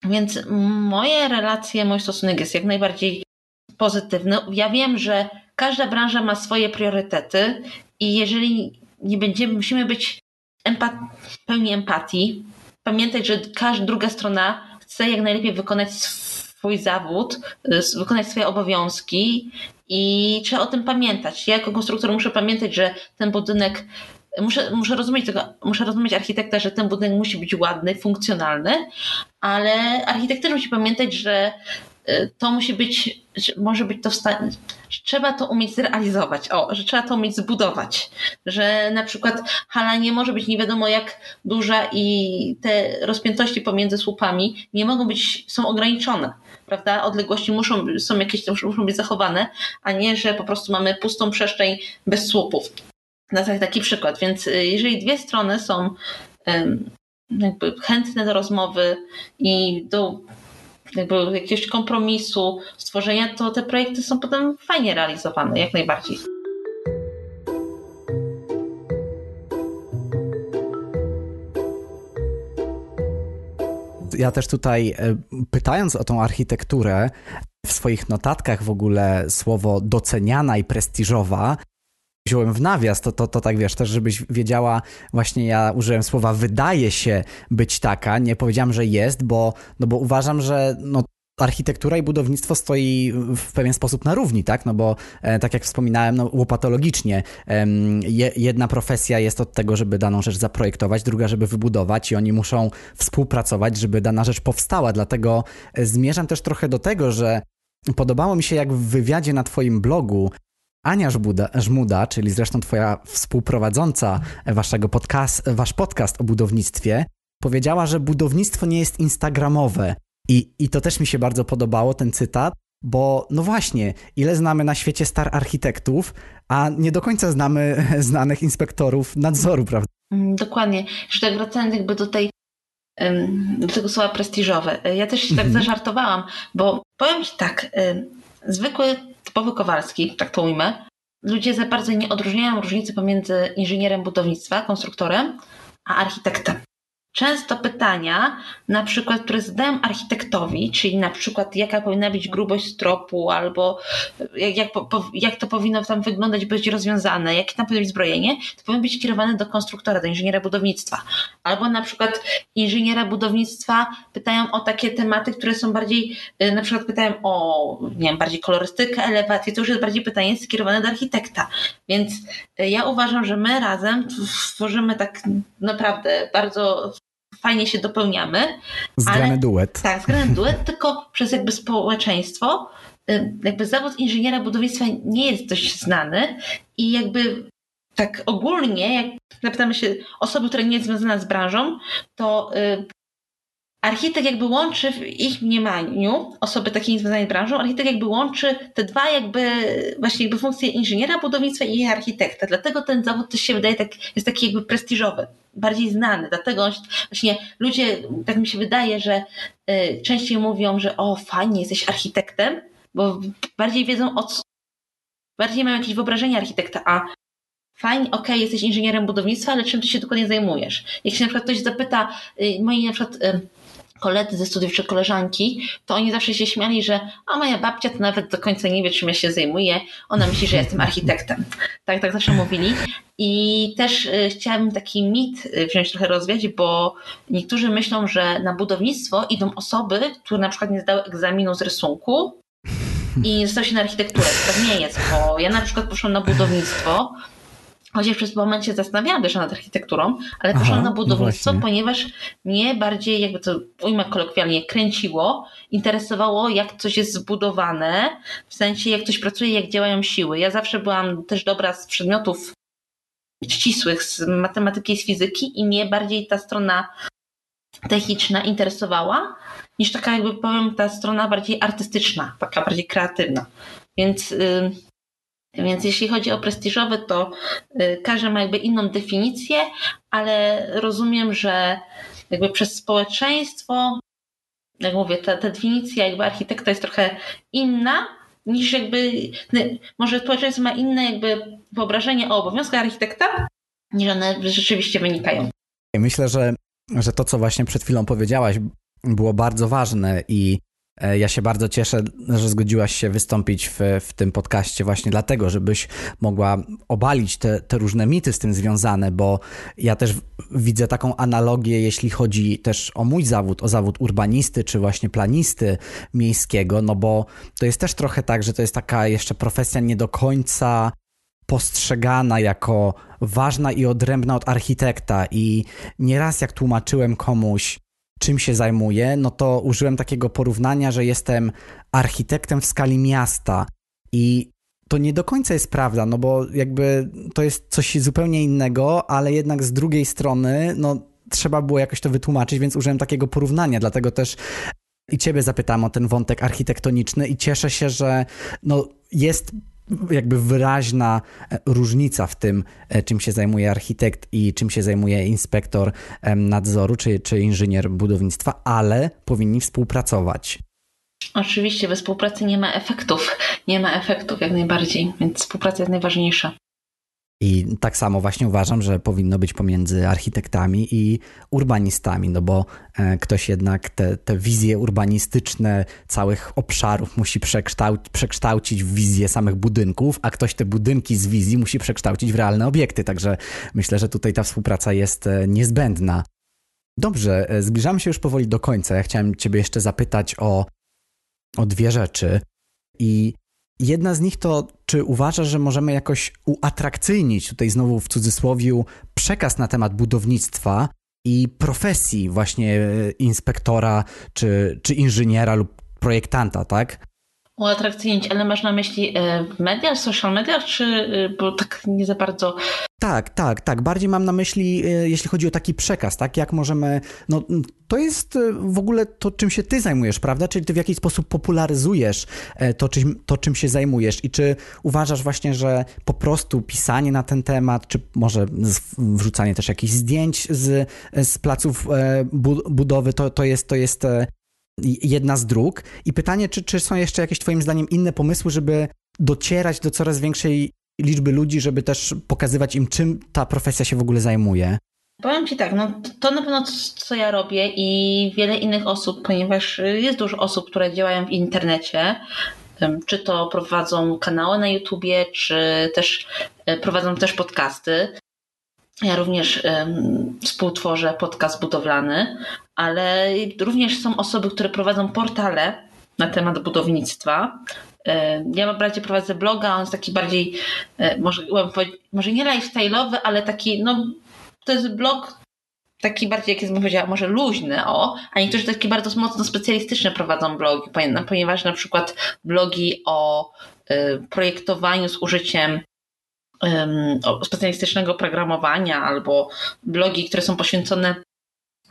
Więc moje relacje, mój stosunek jest jak najbardziej pozytywny. Ja wiem, że każda branża ma swoje priorytety i jeżeli nie będziemy, musimy być empa- pełni empatii, pamiętać, że każda druga strona chce jak najlepiej wykonać swój zawód, wykonać swoje obowiązki i trzeba o tym pamiętać. Ja jako konstruktor muszę pamiętać, że ten budynek Muszę, muszę rozumieć tego, muszę rozumieć architekta, że ten budynek musi być ładny, funkcjonalny, ale architekt też musi pamiętać, że y, to musi być, że może być to w stanie, trzeba to umieć zrealizować, o, że trzeba to umieć zbudować, że na przykład hala nie może być nie wiadomo jak duża i te rozpiętości pomiędzy słupami nie mogą być, są ograniczone, prawda? Odległości muszą, są jakieś, muszą być zachowane, a nie, że po prostu mamy pustą przestrzeń bez słupów. Na tak- taki przykład, więc y, jeżeli dwie strony są jakby chętne do rozmowy i do jakby jakiegoś kompromisu, stworzenia, to te projekty są potem fajnie realizowane, jak najbardziej. Ja też tutaj e, pytając o tą architekturę, w swoich notatkach w ogóle słowo doceniana i prestiżowa wziąłem w nawias, to, to, to tak wiesz, też żebyś wiedziała, właśnie ja użyłem słowa wydaje się być taka, nie powiedziałem, że jest, bo, no bo uważam, że no, architektura i budownictwo stoi w pewien sposób na równi, tak? No bo e, tak jak wspominałem, no, łopatologicznie e, jedna profesja jest od tego, żeby daną rzecz zaprojektować, druga, żeby wybudować i oni muszą współpracować, żeby dana rzecz powstała. Dlatego e, zmierzam też trochę do tego, że podobało mi się, jak w wywiadzie na Twoim blogu Ania Żmuda, Żmuda, czyli zresztą Twoja współprowadząca waszego podcast, wasz podcast o budownictwie, powiedziała, że budownictwo nie jest instagramowe. I, I to też mi się bardzo podobało, ten cytat, bo no właśnie, ile znamy na świecie star architektów, a nie do końca znamy znanych inspektorów nadzoru, prawda? Mm, dokładnie. Jeszcze tak wracając jakby do tej do tego słowa prestiżowe. Ja też się tak mhm. zażartowałam, bo powiem Ci tak, zwykły, typowy Kowalski, tak to ujmę, ludzie za bardzo nie odróżniają różnicy pomiędzy inżynierem budownictwa, konstruktorem, a architektem często pytania, na przykład, które zadają architektowi, czyli na przykład jaka powinna być grubość stropu, albo jak, jak, jak to powinno tam wyglądać, być rozwiązane, jakie tam powinno być zbrojenie, to powinno być kierowane do konstruktora, do inżyniera budownictwa. Albo na przykład inżyniera budownictwa pytają o takie tematy, które są bardziej, y, na przykład pytają o, nie wiem, bardziej kolorystykę, elewację, to już jest bardziej pytanie skierowane do architekta. Więc y, ja uważam, że my razem tworzymy tak naprawdę bardzo fajnie się dopełniamy. Zgrany ale, duet. Tak, zgrany duet, tylko przez jakby społeczeństwo. Y, jakby zawód inżyniera budownictwa nie jest dość znany i jakby tak ogólnie, jak zapytamy się osoby, która nie jest związana z branżą, to y, architekt jakby łączy w ich mniemaniu, osoby takie niezwiązane z branżą, architekt jakby łączy te dwa jakby właśnie jakby funkcje inżyniera budownictwa i architekta. Dlatego ten zawód też się wydaje tak, jest taki jakby prestiżowy, bardziej znany. Dlatego właśnie ludzie, tak mi się wydaje, że y, częściej mówią, że o fajnie, jesteś architektem, bo bardziej wiedzą o bardziej mają jakieś wyobrażenie architekta, a fajnie, okej, okay, jesteś inżynierem budownictwa, ale czym ty się dokładnie zajmujesz? Jak się na przykład ktoś zapyta, y, moi na przykład y, koledzy ze studiów czy koleżanki, to oni zawsze się śmiali, że a moja babcia to nawet do końca nie wie, czym ja się zajmuję. Ona myśli, że jestem architektem. Tak, tak zawsze mówili. I też y, chciałabym taki mit y, wziąć trochę rozwiać, bo niektórzy myślą, że na budownictwo idą osoby, które na przykład nie zdały egzaminu z rysunku i nie zostały się na architekturę. Tak nie jest, bo ja na przykład poszłam na budownictwo, Chociaż przez moment się zastanawiałam też nad architekturą, ale Aha, poszłam na no budownictwo, ponieważ mnie bardziej, jakby to ujmę kolokwialnie, kręciło, interesowało, jak coś jest zbudowane, w sensie jak coś pracuje, jak działają siły. Ja zawsze byłam też dobra z przedmiotów ścisłych, z matematyki i z fizyki i mnie bardziej ta strona techniczna interesowała, niż taka jakby powiem ta strona bardziej artystyczna, taka bardziej kreatywna. Więc yy, więc jeśli chodzi o prestiżowy, to y, każdy ma jakby inną definicję, ale rozumiem, że jakby przez społeczeństwo, jak mówię, ta, ta definicja jakby architekta jest trochę inna niż jakby, może społeczeństwo ma inne jakby wyobrażenie o obowiązkach architekta, niż one rzeczywiście wynikają. Myślę, że, że to, co właśnie przed chwilą powiedziałaś, było bardzo ważne i ja się bardzo cieszę, że zgodziłaś się wystąpić w, w tym podcaście właśnie dlatego, żebyś mogła obalić te, te różne mity z tym związane, bo ja też widzę taką analogię, jeśli chodzi też o mój zawód, o zawód urbanisty czy właśnie planisty miejskiego, no bo to jest też trochę tak, że to jest taka jeszcze profesja nie do końca postrzegana jako ważna i odrębna od architekta i nieraz jak tłumaczyłem komuś, czym się zajmuję, no to użyłem takiego porównania, że jestem architektem w skali miasta. I to nie do końca jest prawda, no bo jakby to jest coś zupełnie innego, ale jednak z drugiej strony, no trzeba było jakoś to wytłumaczyć, więc użyłem takiego porównania, dlatego też i ciebie zapytałem o ten wątek architektoniczny i cieszę się, że no jest jakby wyraźna e, różnica w tym, e, czym się zajmuje architekt i czym się zajmuje inspektor nadzoru czy, czy inżynier budownictwa, ale powinni współpracować. Oczywiście bez współpracy nie ma efektów. Nie ma efektów jak najbardziej, więc współpraca jest najważniejsza. I tak samo właśnie uważam, że powinno być pomiędzy architektami i urbanistami, no bo e, ktoś jednak te, te wizje urbanistyczne całych obszarów musi przekształcić, przekształcić w wizję samych budynków, a ktoś te budynki z wizji musi przekształcić w realne obiekty. Także myślę, że tutaj ta współpraca jest e, niezbędna. Dobrze, e, zbliżamy się już powoli do końca. Ja chciałem Ciebie jeszcze zapytać o, o dwie rzeczy. I Jedna z nich to, czy uważasz, że możemy jakoś uatrakcyjnić, tutaj znowu w cudzysłowie, przekaz na temat budownictwa i profesji właśnie e, inspektora, czy, czy inżyniera lub projektanta, tak? Uatrakcyjnić, ale masz na myśli e, w mediach, social mediach, czy e, bo tak nie za bardzo tak, tak, tak. Bardziej mam na myśli, e, jeśli chodzi o taki przekaz, tak? Jak możemy. No, to jest e, w ogóle to, czym się ty zajmujesz, prawda? Czyli ty w jakiś sposób popularyzujesz e, to czym, to, czym się zajmujesz. I czy uważasz właśnie, że po prostu pisanie na ten temat, czy może wrzucanie też jakichś zdjęć z, z placów budowy, to, to jest. To jest jedna z dróg. I pytanie, czy, czy są jeszcze jakieś Twoim zdaniem inne pomysły, żeby docierać do coraz większej liczby ludzi, żeby też pokazywać im, czym ta profesja się w ogóle zajmuje? Powiem Ci tak, no to na pewno co ja robię i wiele innych osób, ponieważ jest dużo osób, które działają w internecie, czy to prowadzą kanały na YouTubie, czy też e, prowadzą też podcasty. Ja również um, współtworzę podcast budowlany, ale również są osoby, które prowadzą portale na temat budownictwa. E, ja mam bardziej prowadzę bloga, on jest taki bardziej, e, może, może nie lifestyle'owy, ale taki, no to jest blog taki bardziej, jak bym powiedziała, może luźny, o, a niektórzy takie bardzo mocno specjalistyczne prowadzą blogi, ponieważ na przykład blogi o y, projektowaniu z użyciem specjalistycznego programowania albo blogi, które są poświęcone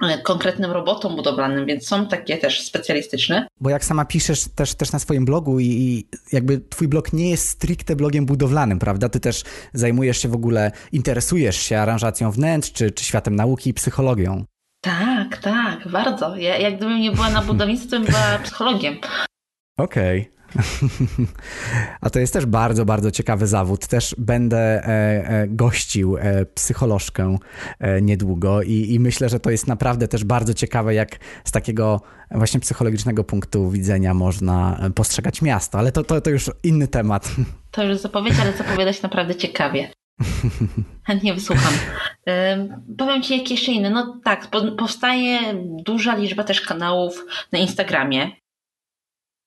E, konkretnym robotom budowlanym, więc są takie też specjalistyczne. Bo jak sama piszesz też, też na swoim blogu i, i jakby twój blog nie jest stricte blogiem budowlanym, prawda? Ty też zajmujesz się w ogóle, interesujesz się aranżacją wnętrz, czy, czy światem nauki i psychologią. Tak, tak, bardzo. Ja, jak gdybym nie była na budownictwie, była psychologiem. Okej. Okay. A to jest też bardzo, bardzo ciekawy zawód. Też będę e, e, gościł e, psycholożkę niedługo i, i myślę, że to jest naprawdę też bardzo ciekawe, jak z takiego właśnie psychologicznego punktu widzenia można postrzegać miasto, ale to, to, to już inny temat. To już zapowiedź, ale zapowiada naprawdę ciekawie. Chętnie wysłucham. Powiem Ci, jak jeszcze inne. No tak, powstaje duża liczba też kanałów na Instagramie,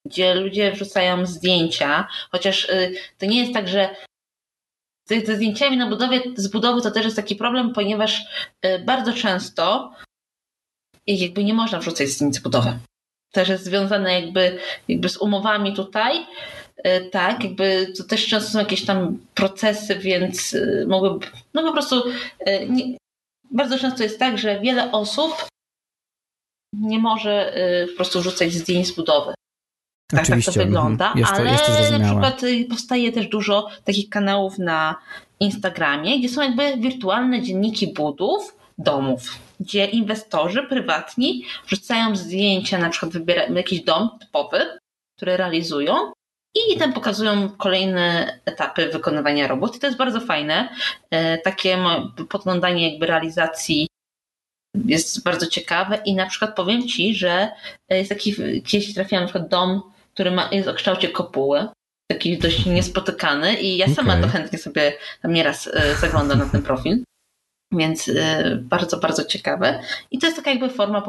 gdzie ludzie wrzucają zdjęcia, chociaż y, to nie jest tak, że ze zdjęciami na budowie, z budowy to też jest taki problem, ponieważ y, bardzo często jakby nie można wrzucać zdjęć z budowy. Też jest związane jakby, jakby z umowami tutaj, y, tak, jakby to też często są jakieś tam procesy, więc mogłyby, no po prostu nie, bardzo często jest tak, że wiele osób nie może po prostu wrzucać zdjęć z budowy. Tak, tak to mhm. wygląda, jest to, ale jest to na przykład y, powstaje też dużo takich kanałów na Instagramie, gdzie są jakby wirtualne dzienniki budów domów, gdzie inwestorzy prywatni wrzucają zdjęcia, na przykład wybierają jakiś dom typowy, który realizują i tam pokazują kolejne etapy wykonywania robót. I to jest bardzo fajne. E, takie podglądanie jakby realizacji jest bardzo ciekawe i na przykład powiem Ci, że jest taki, gdzieś trafiłam na przykład dom który ma, jest o kształcie kopuły. Taki dość niespotykany i ja sama okay. to chętnie sobie tam nieraz y, zaglądam na ten profil. Więc y, bardzo, bardzo ciekawe. I to jest taka jakby forma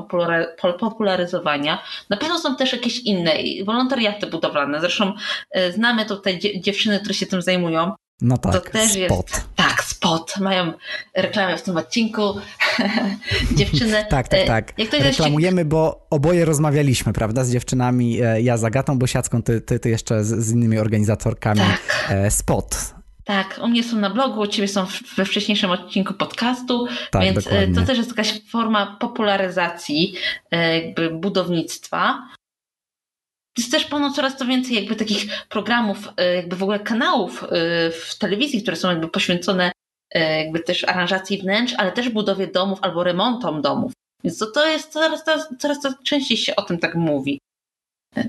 popularyzowania. Na pewno są też jakieś inne wolontariaty budowlane. Zresztą y, znamy tutaj dziewczyny, które się tym zajmują. No tak, to też spot. jest. Tak, spot. Mają reklamę w tym odcinku. Dziewczyny. tak, tak, e, tak. Reklamujemy, bo oboje rozmawialiśmy, prawda, z dziewczynami. E, ja z Agatą Bosiacką, ty, ty, ty jeszcze z, z innymi organizatorkami. Tak. E, spot. Tak, u mnie są na blogu, u ciebie są we wcześniejszym odcinku podcastu, tak, więc dokładnie. to też jest jakaś forma popularyzacji jakby budownictwa jest też pełno coraz to więcej jakby takich programów, e, jakby w ogóle kanałów e, w telewizji, które są jakby poświęcone e, jakby też aranżacji wnętrz, ale też budowie domów albo remontom domów. Więc to, to jest coraz, coraz, coraz częściej się o tym tak mówi.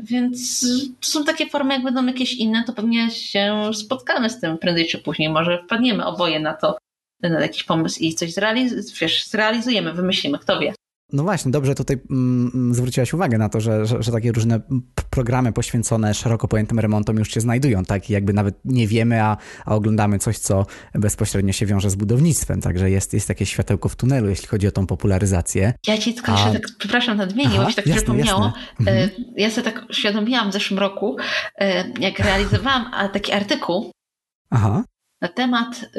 Więc to są takie formy, jak będą jakieś inne, to pewnie się spotkamy z tym prędzej czy później. Może wpadniemy oboje na to, na jakiś pomysł i coś zrealiz wiesz, zrealizujemy, wymyślimy, kto wie. No właśnie, dobrze tutaj mm, mm, zwróciłaś uwagę na to, że, że, że, takie różne programy poświęcone szeroko pojętym remontom już się znajdują, tak? I jakby nawet nie wiemy, a, a oglądamy coś, co bezpośrednio się wiąże z budownictwem, także jest, jest takie światełko w tunelu, jeśli chodzi o tą popularyzację. Ja ci tylko a... tak, przepraszam, nadmienię, bo się tak jasne, przypomniało. Jasne. Mhm. E, ja sobie tak uświadomiłam w zeszłym roku, e, jak realizowałam taki artykuł Aha. na temat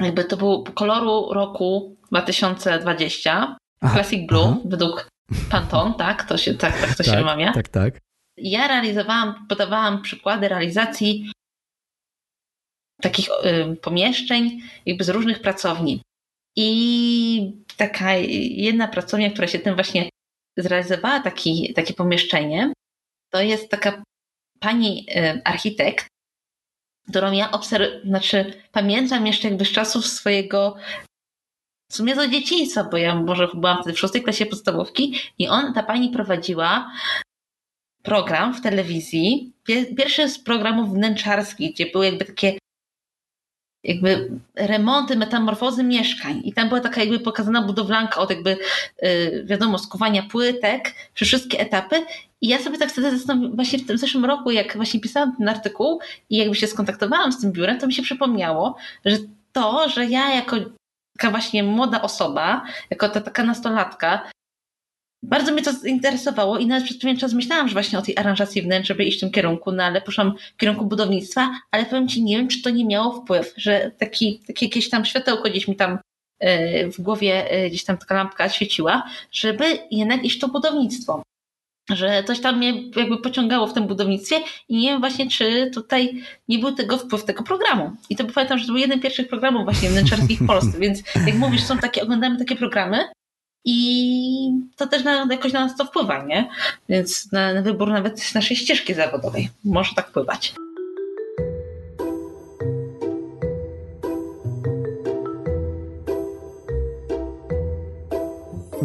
jakby to był koloru roku 2020 Aha, Classic Blue aha. według Pantone, tak? To się, tak, tak to się tak, wymawia. Tak, tak. Ja realizowałam, podawałam przykłady realizacji takich y, pomieszczeń jakby z różnych pracowni. I taka jedna pracownia, która się tym właśnie zrealizowała taki, takie pomieszczenie, to jest taka pani y, architekt, którą ja obserwuję, znaczy pamiętam jeszcze jakby z czasów swojego w sumie do dzieciństwa, bo ja może byłam wtedy w szóstej klasie podstawówki i on, ta pani prowadziła program w telewizji, pierwszy z programów wnętrzarskich, gdzie były jakby takie jakby remonty, metamorfozy mieszkań. I tam była taka jakby pokazana budowlanka od jakby yy, wiadomo, skuwania płytek przez wszystkie etapy. I ja sobie tak wtedy zastanawiałam, właśnie w tym zeszłym roku, jak właśnie pisałam ten artykuł i jakby się skontaktowałam z tym biurem, to mi się przypomniało, że to, że ja jako taka właśnie młoda osoba, jako ta taka nastolatka, bardzo mnie to zainteresowało i nawet przez pewien czas myślałam, że właśnie o tej aranżacji wnętrz, żeby iść w tym kierunku, no ale poszłam w kierunku budownictwa, ale powiem Ci, nie wiem, czy to nie miało wpływ, że taki, takie jakieś tam światełko gdzieś mi tam e, w głowie, e, gdzieś tam taka lampka świeciła, żeby jednak iść w to budownictwo że coś tam mnie jakby pociągało w tym budownictwie i nie wiem właśnie, czy tutaj nie był tego wpływ tego programu. I to pamiętam, że to był jeden z pierwszych programów właśnie wnętrzarskich w Polsce, więc jak mówisz, są takie, oglądamy takie programy i to też na, jakoś na nas to wpływa, nie? Więc na, na wybór nawet naszej ścieżki zawodowej może tak wpływać.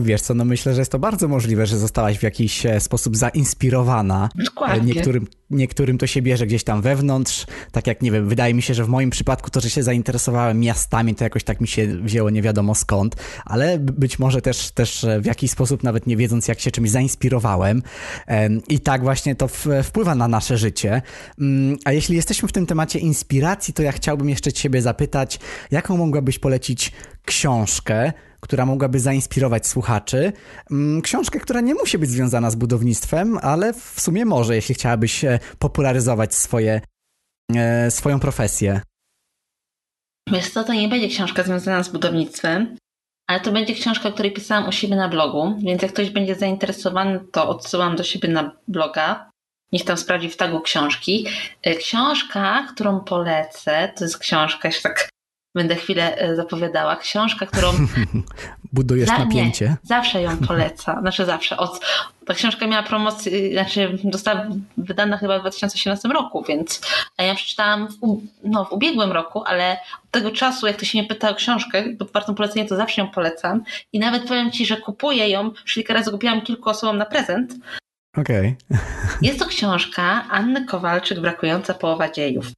Wiesz co, no myślę, że jest to bardzo możliwe, że zostałaś w jakiś e, sposób zainspirowana. Dokładnie. Niektórym, niektórym to się bierze gdzieś tam wewnątrz, tak jak, nie wiem, wydaje mi się, że w moim przypadku to, że się zainteresowałem miastami, to jakoś tak mi się wzięło nie wiadomo skąd, ale być może też, też w jakiś sposób, nawet nie wiedząc, jak się czymś zainspirowałem i tak właśnie to wpływa na nasze życie. Mm, a jeśli jesteśmy w tym temacie inspiracji, to ja chciałbym jeszcze ciebie zapytać, jaką mogłabyś polecić książkę, która mogłaby zainspirować słuchaczy. Mm, książkę, która nie musi być związana z budownictwem, ale w sumie może, jeśli chciałabyś e, popularyzować swoje, e, swoją profesję. Wiesz co, to nie będzie książka związana z budownictwem, ale to będzie książka, której pisałam u siebie na blogu, więc jak ktoś będzie zainteresowany, to odsyłam do siebie na bloga. Niech tam sprawdzi w tagu książki. E, książka, którą polecę, to jest książka, jeszcze tak będę chwilę e, zapowiadała. Książka, którą. Budujesz napięcie. Zawsze ją poleca. Znaczy zawsze. Od, ta książka miała promocję, znaczy została wydana chyba w 2018 roku, więc a ja przeczytałam w, no, w ubiegłym roku, ale od tego czasu, jak to się nie pyta o książkę, bo wartą polecenie, to zawsze ją polecam. I nawet powiem Ci, że kupuję ją, już kilka razy kupiłam kilku osobom na prezent. Okej. Okay. Jest to książka Anny Kowalczyk, Brakująca połowa dziejów.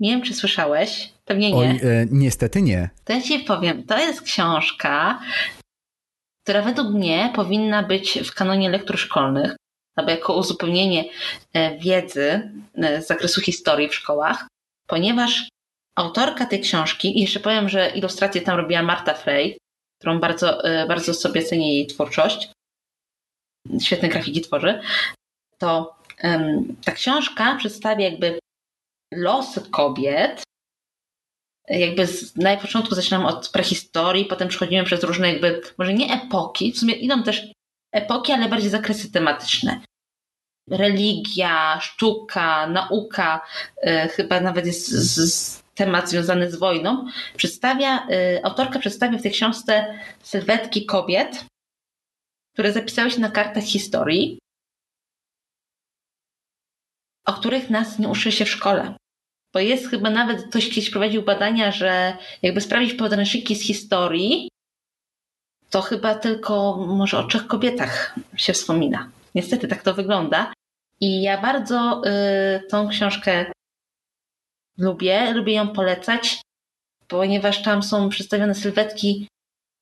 Nie wiem, czy słyszałeś. Pewnie nie. Oj, e, niestety nie. To ja ci powiem. To jest książka, która według mnie powinna być w kanonie lektur szkolnych, albo jako uzupełnienie e, wiedzy e, z zakresu historii w szkołach, ponieważ autorka tej książki, i jeszcze powiem, że ilustrację tam robiła Marta Frey, którą bardzo, e, bardzo sobie cenię jej twórczość. Świetne grafiki tworzy. To um, ta książka przedstawia jakby los kobiet. Jakby z, na początku zaczynam od prehistorii, potem przechodzimy przez różne jakby, może nie epoki, w sumie idą też epoki, ale bardziej zakresy tematyczne. Religia, sztuka, nauka, y, chyba nawet jest z, z temat związany z wojną. Przedstawia, y, autorka przedstawia w tej książce sylwetki kobiet, które zapisały się na kartach historii o których nas nie uczy się w szkole. Bo jest chyba nawet, ktoś kiedyś prowadził badania, że jakby sprawdzić podręczniki z historii, to chyba tylko może o trzech kobietach się wspomina. Niestety tak to wygląda. I ja bardzo y, tą książkę lubię, lubię ją polecać, ponieważ tam są przedstawione sylwetki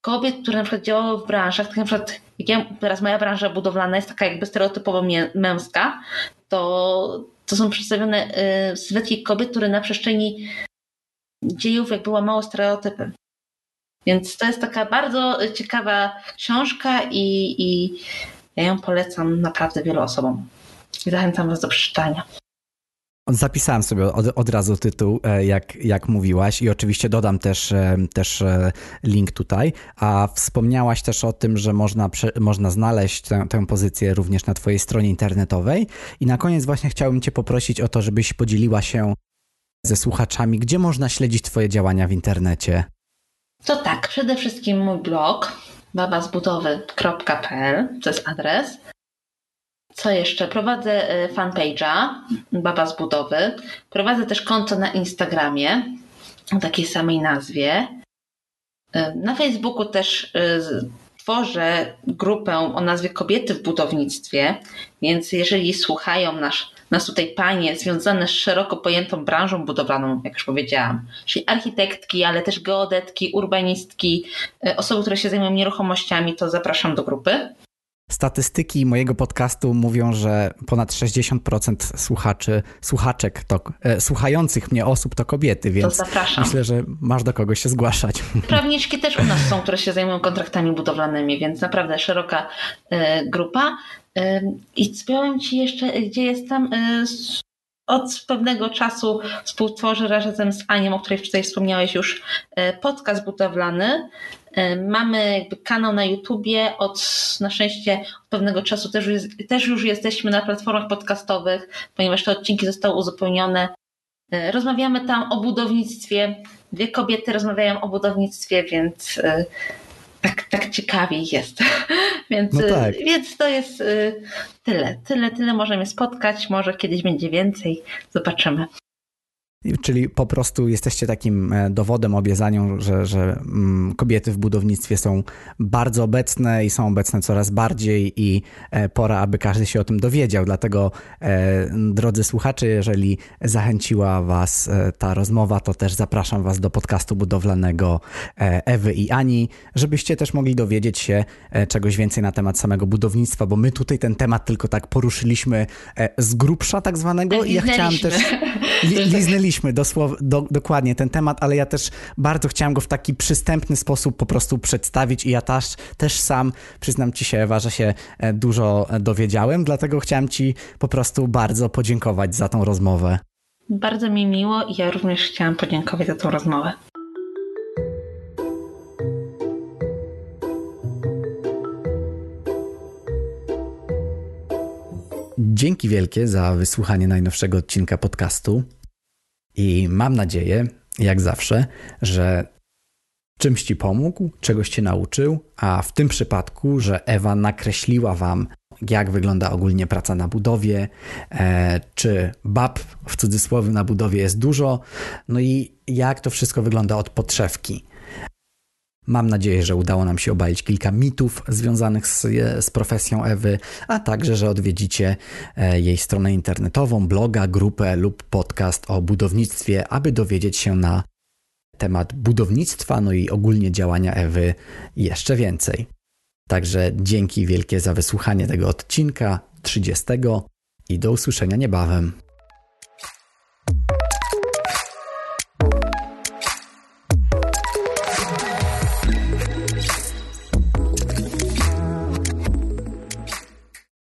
kobiet, które na przykład działały w branżach, tak na przykład jak ja, teraz moja branża budowlana jest taka jakby stereotypowo męska, to, to są przedstawione y, sylwetki kobiet, które na przestrzeni dziejów jakby łamało stereotypy. Więc to jest taka bardzo ciekawa książka i, i ja ją polecam naprawdę wielu osobom. I zachęcam Was do przeczytania. Zapisałem sobie od, od, razu tytuł, e, jak, jak mówiłaś, i oczywiście dodam też, e, też e, link tutaj. A wspomniałaś też o tym, że można, można znaleźć tę, tę pozycję również na Twojej stronie internetowej. I na koniec właśnie chciałbym Cię poprosić o to, żebyś podzieliła się ze słuchaczami, gdzie można śledzić Twoje działania w internecie. To tak, przede wszystkim mój blog babazbudowy.pl to jest adres. Co jeszcze? Prowadzę e, fanpage'a Baba z Budowy. Prowadzę też konto na Instagramie o takiej samej nazwie. E, na Facebooku też e, tworzę grupę o nazwie Kobiety w budownictwie, więc jeżeli słuchają nasz, nas tutaj panie związane z szeroko pojętą branżą budowlaną, jak już powiedziałam, czyli architektki, ale też geodetki, urbanistki, osoby, które się zajmują nieruchomościami, to zapraszam do grupy. Statystyki mojego podcastu mówią, że ponad 60% słuchaczy, słuchaczek, to, e, słuchających mnie osób to kobiety, więc to myślę, że masz do kogoś się zgłaszać. Prawniczki też u nas są, które się zajmują kontraktami budowlanymi, więc naprawdę szeroka e, grupa. E, I powiem Ci jeszcze, gdzie jestem. E, od pewnego czasu współtworzę razem z Anią, o której wczoraj wspomniałeś już, e, podcast budowlany. E, mamy jakby kanał na YouTubie, od na szczęście od pewnego czasu też już, też już jesteśmy na platformach podcastowych, ponieważ te odcinki zostały uzupełnione. E, rozmawiamy tam o budownictwie. Dwie kobiety rozmawiają o budownictwie, więc tak, tak ciekawiej jest. więc, no tak. więc to jest tyle. Tyle, tyle możemy spotkać. Może kiedyś będzie więcej. Zobaczymy. Czyli po prostu jesteście takim e, dowodem, obiezanią, że, że mm, kobiety w budownictwie są bardzo obecne i są obecne coraz bardziej i e, pora, aby każdy się o tym dowiedział. Dlatego, e, drodzy słuchacze, jeżeli zachęciła Was ta rozmowa, to też zapraszam Was do podcastu budowlanego Ewy i Ani, żebyście też mogli dowiedzieć się czegoś więcej na temat samego budownictwa, bo my tutaj ten temat tylko tak poruszyliśmy z grubsza tak zwanego i ja chciałam też... Li, liznęliśmy omówiliśmy dosłow, do, dokładnie ten temat, ale ja też bardzo chciałem go w taki przystępny sposób po prostu przedstawić i ja też, też sam, przyznam ci się Ewa, że się e, dużo dowiedziałem, dlatego chciałem ci po prostu bardzo podziękować za tą rozmowę. Bardzo mi miło i ja również chciałam podziękować za tą rozmowę. Dzięki wielkie za wysłuchanie najnowszego odcinka podcastu. I mam nadzieję, jak zawsze, że czymś ci pomógł, czegoś cię nauczył, a w tym przypadku, że Ewa nakreśliła wam, jak wygląda ogólnie praca na budowie, e, czy bab w cudzysłowie na budowie jest dużo, no i jak to wszystko wygląda od podszewki. Mam nadzieję, że udało nam się obalić kilka mitów związanych z, z, profesją Ewy, a także, że odwiedzicie e, jej stronę internetową, bloga, grupę lub podcast o budownictwie, aby dowiedzieć się na temat budownictwa, no i ogólnie działania Ewy jeszcze więcej. Także dzięki wielkie za wysłuchanie tego odcinka 30 i do usłyszenia niebawem.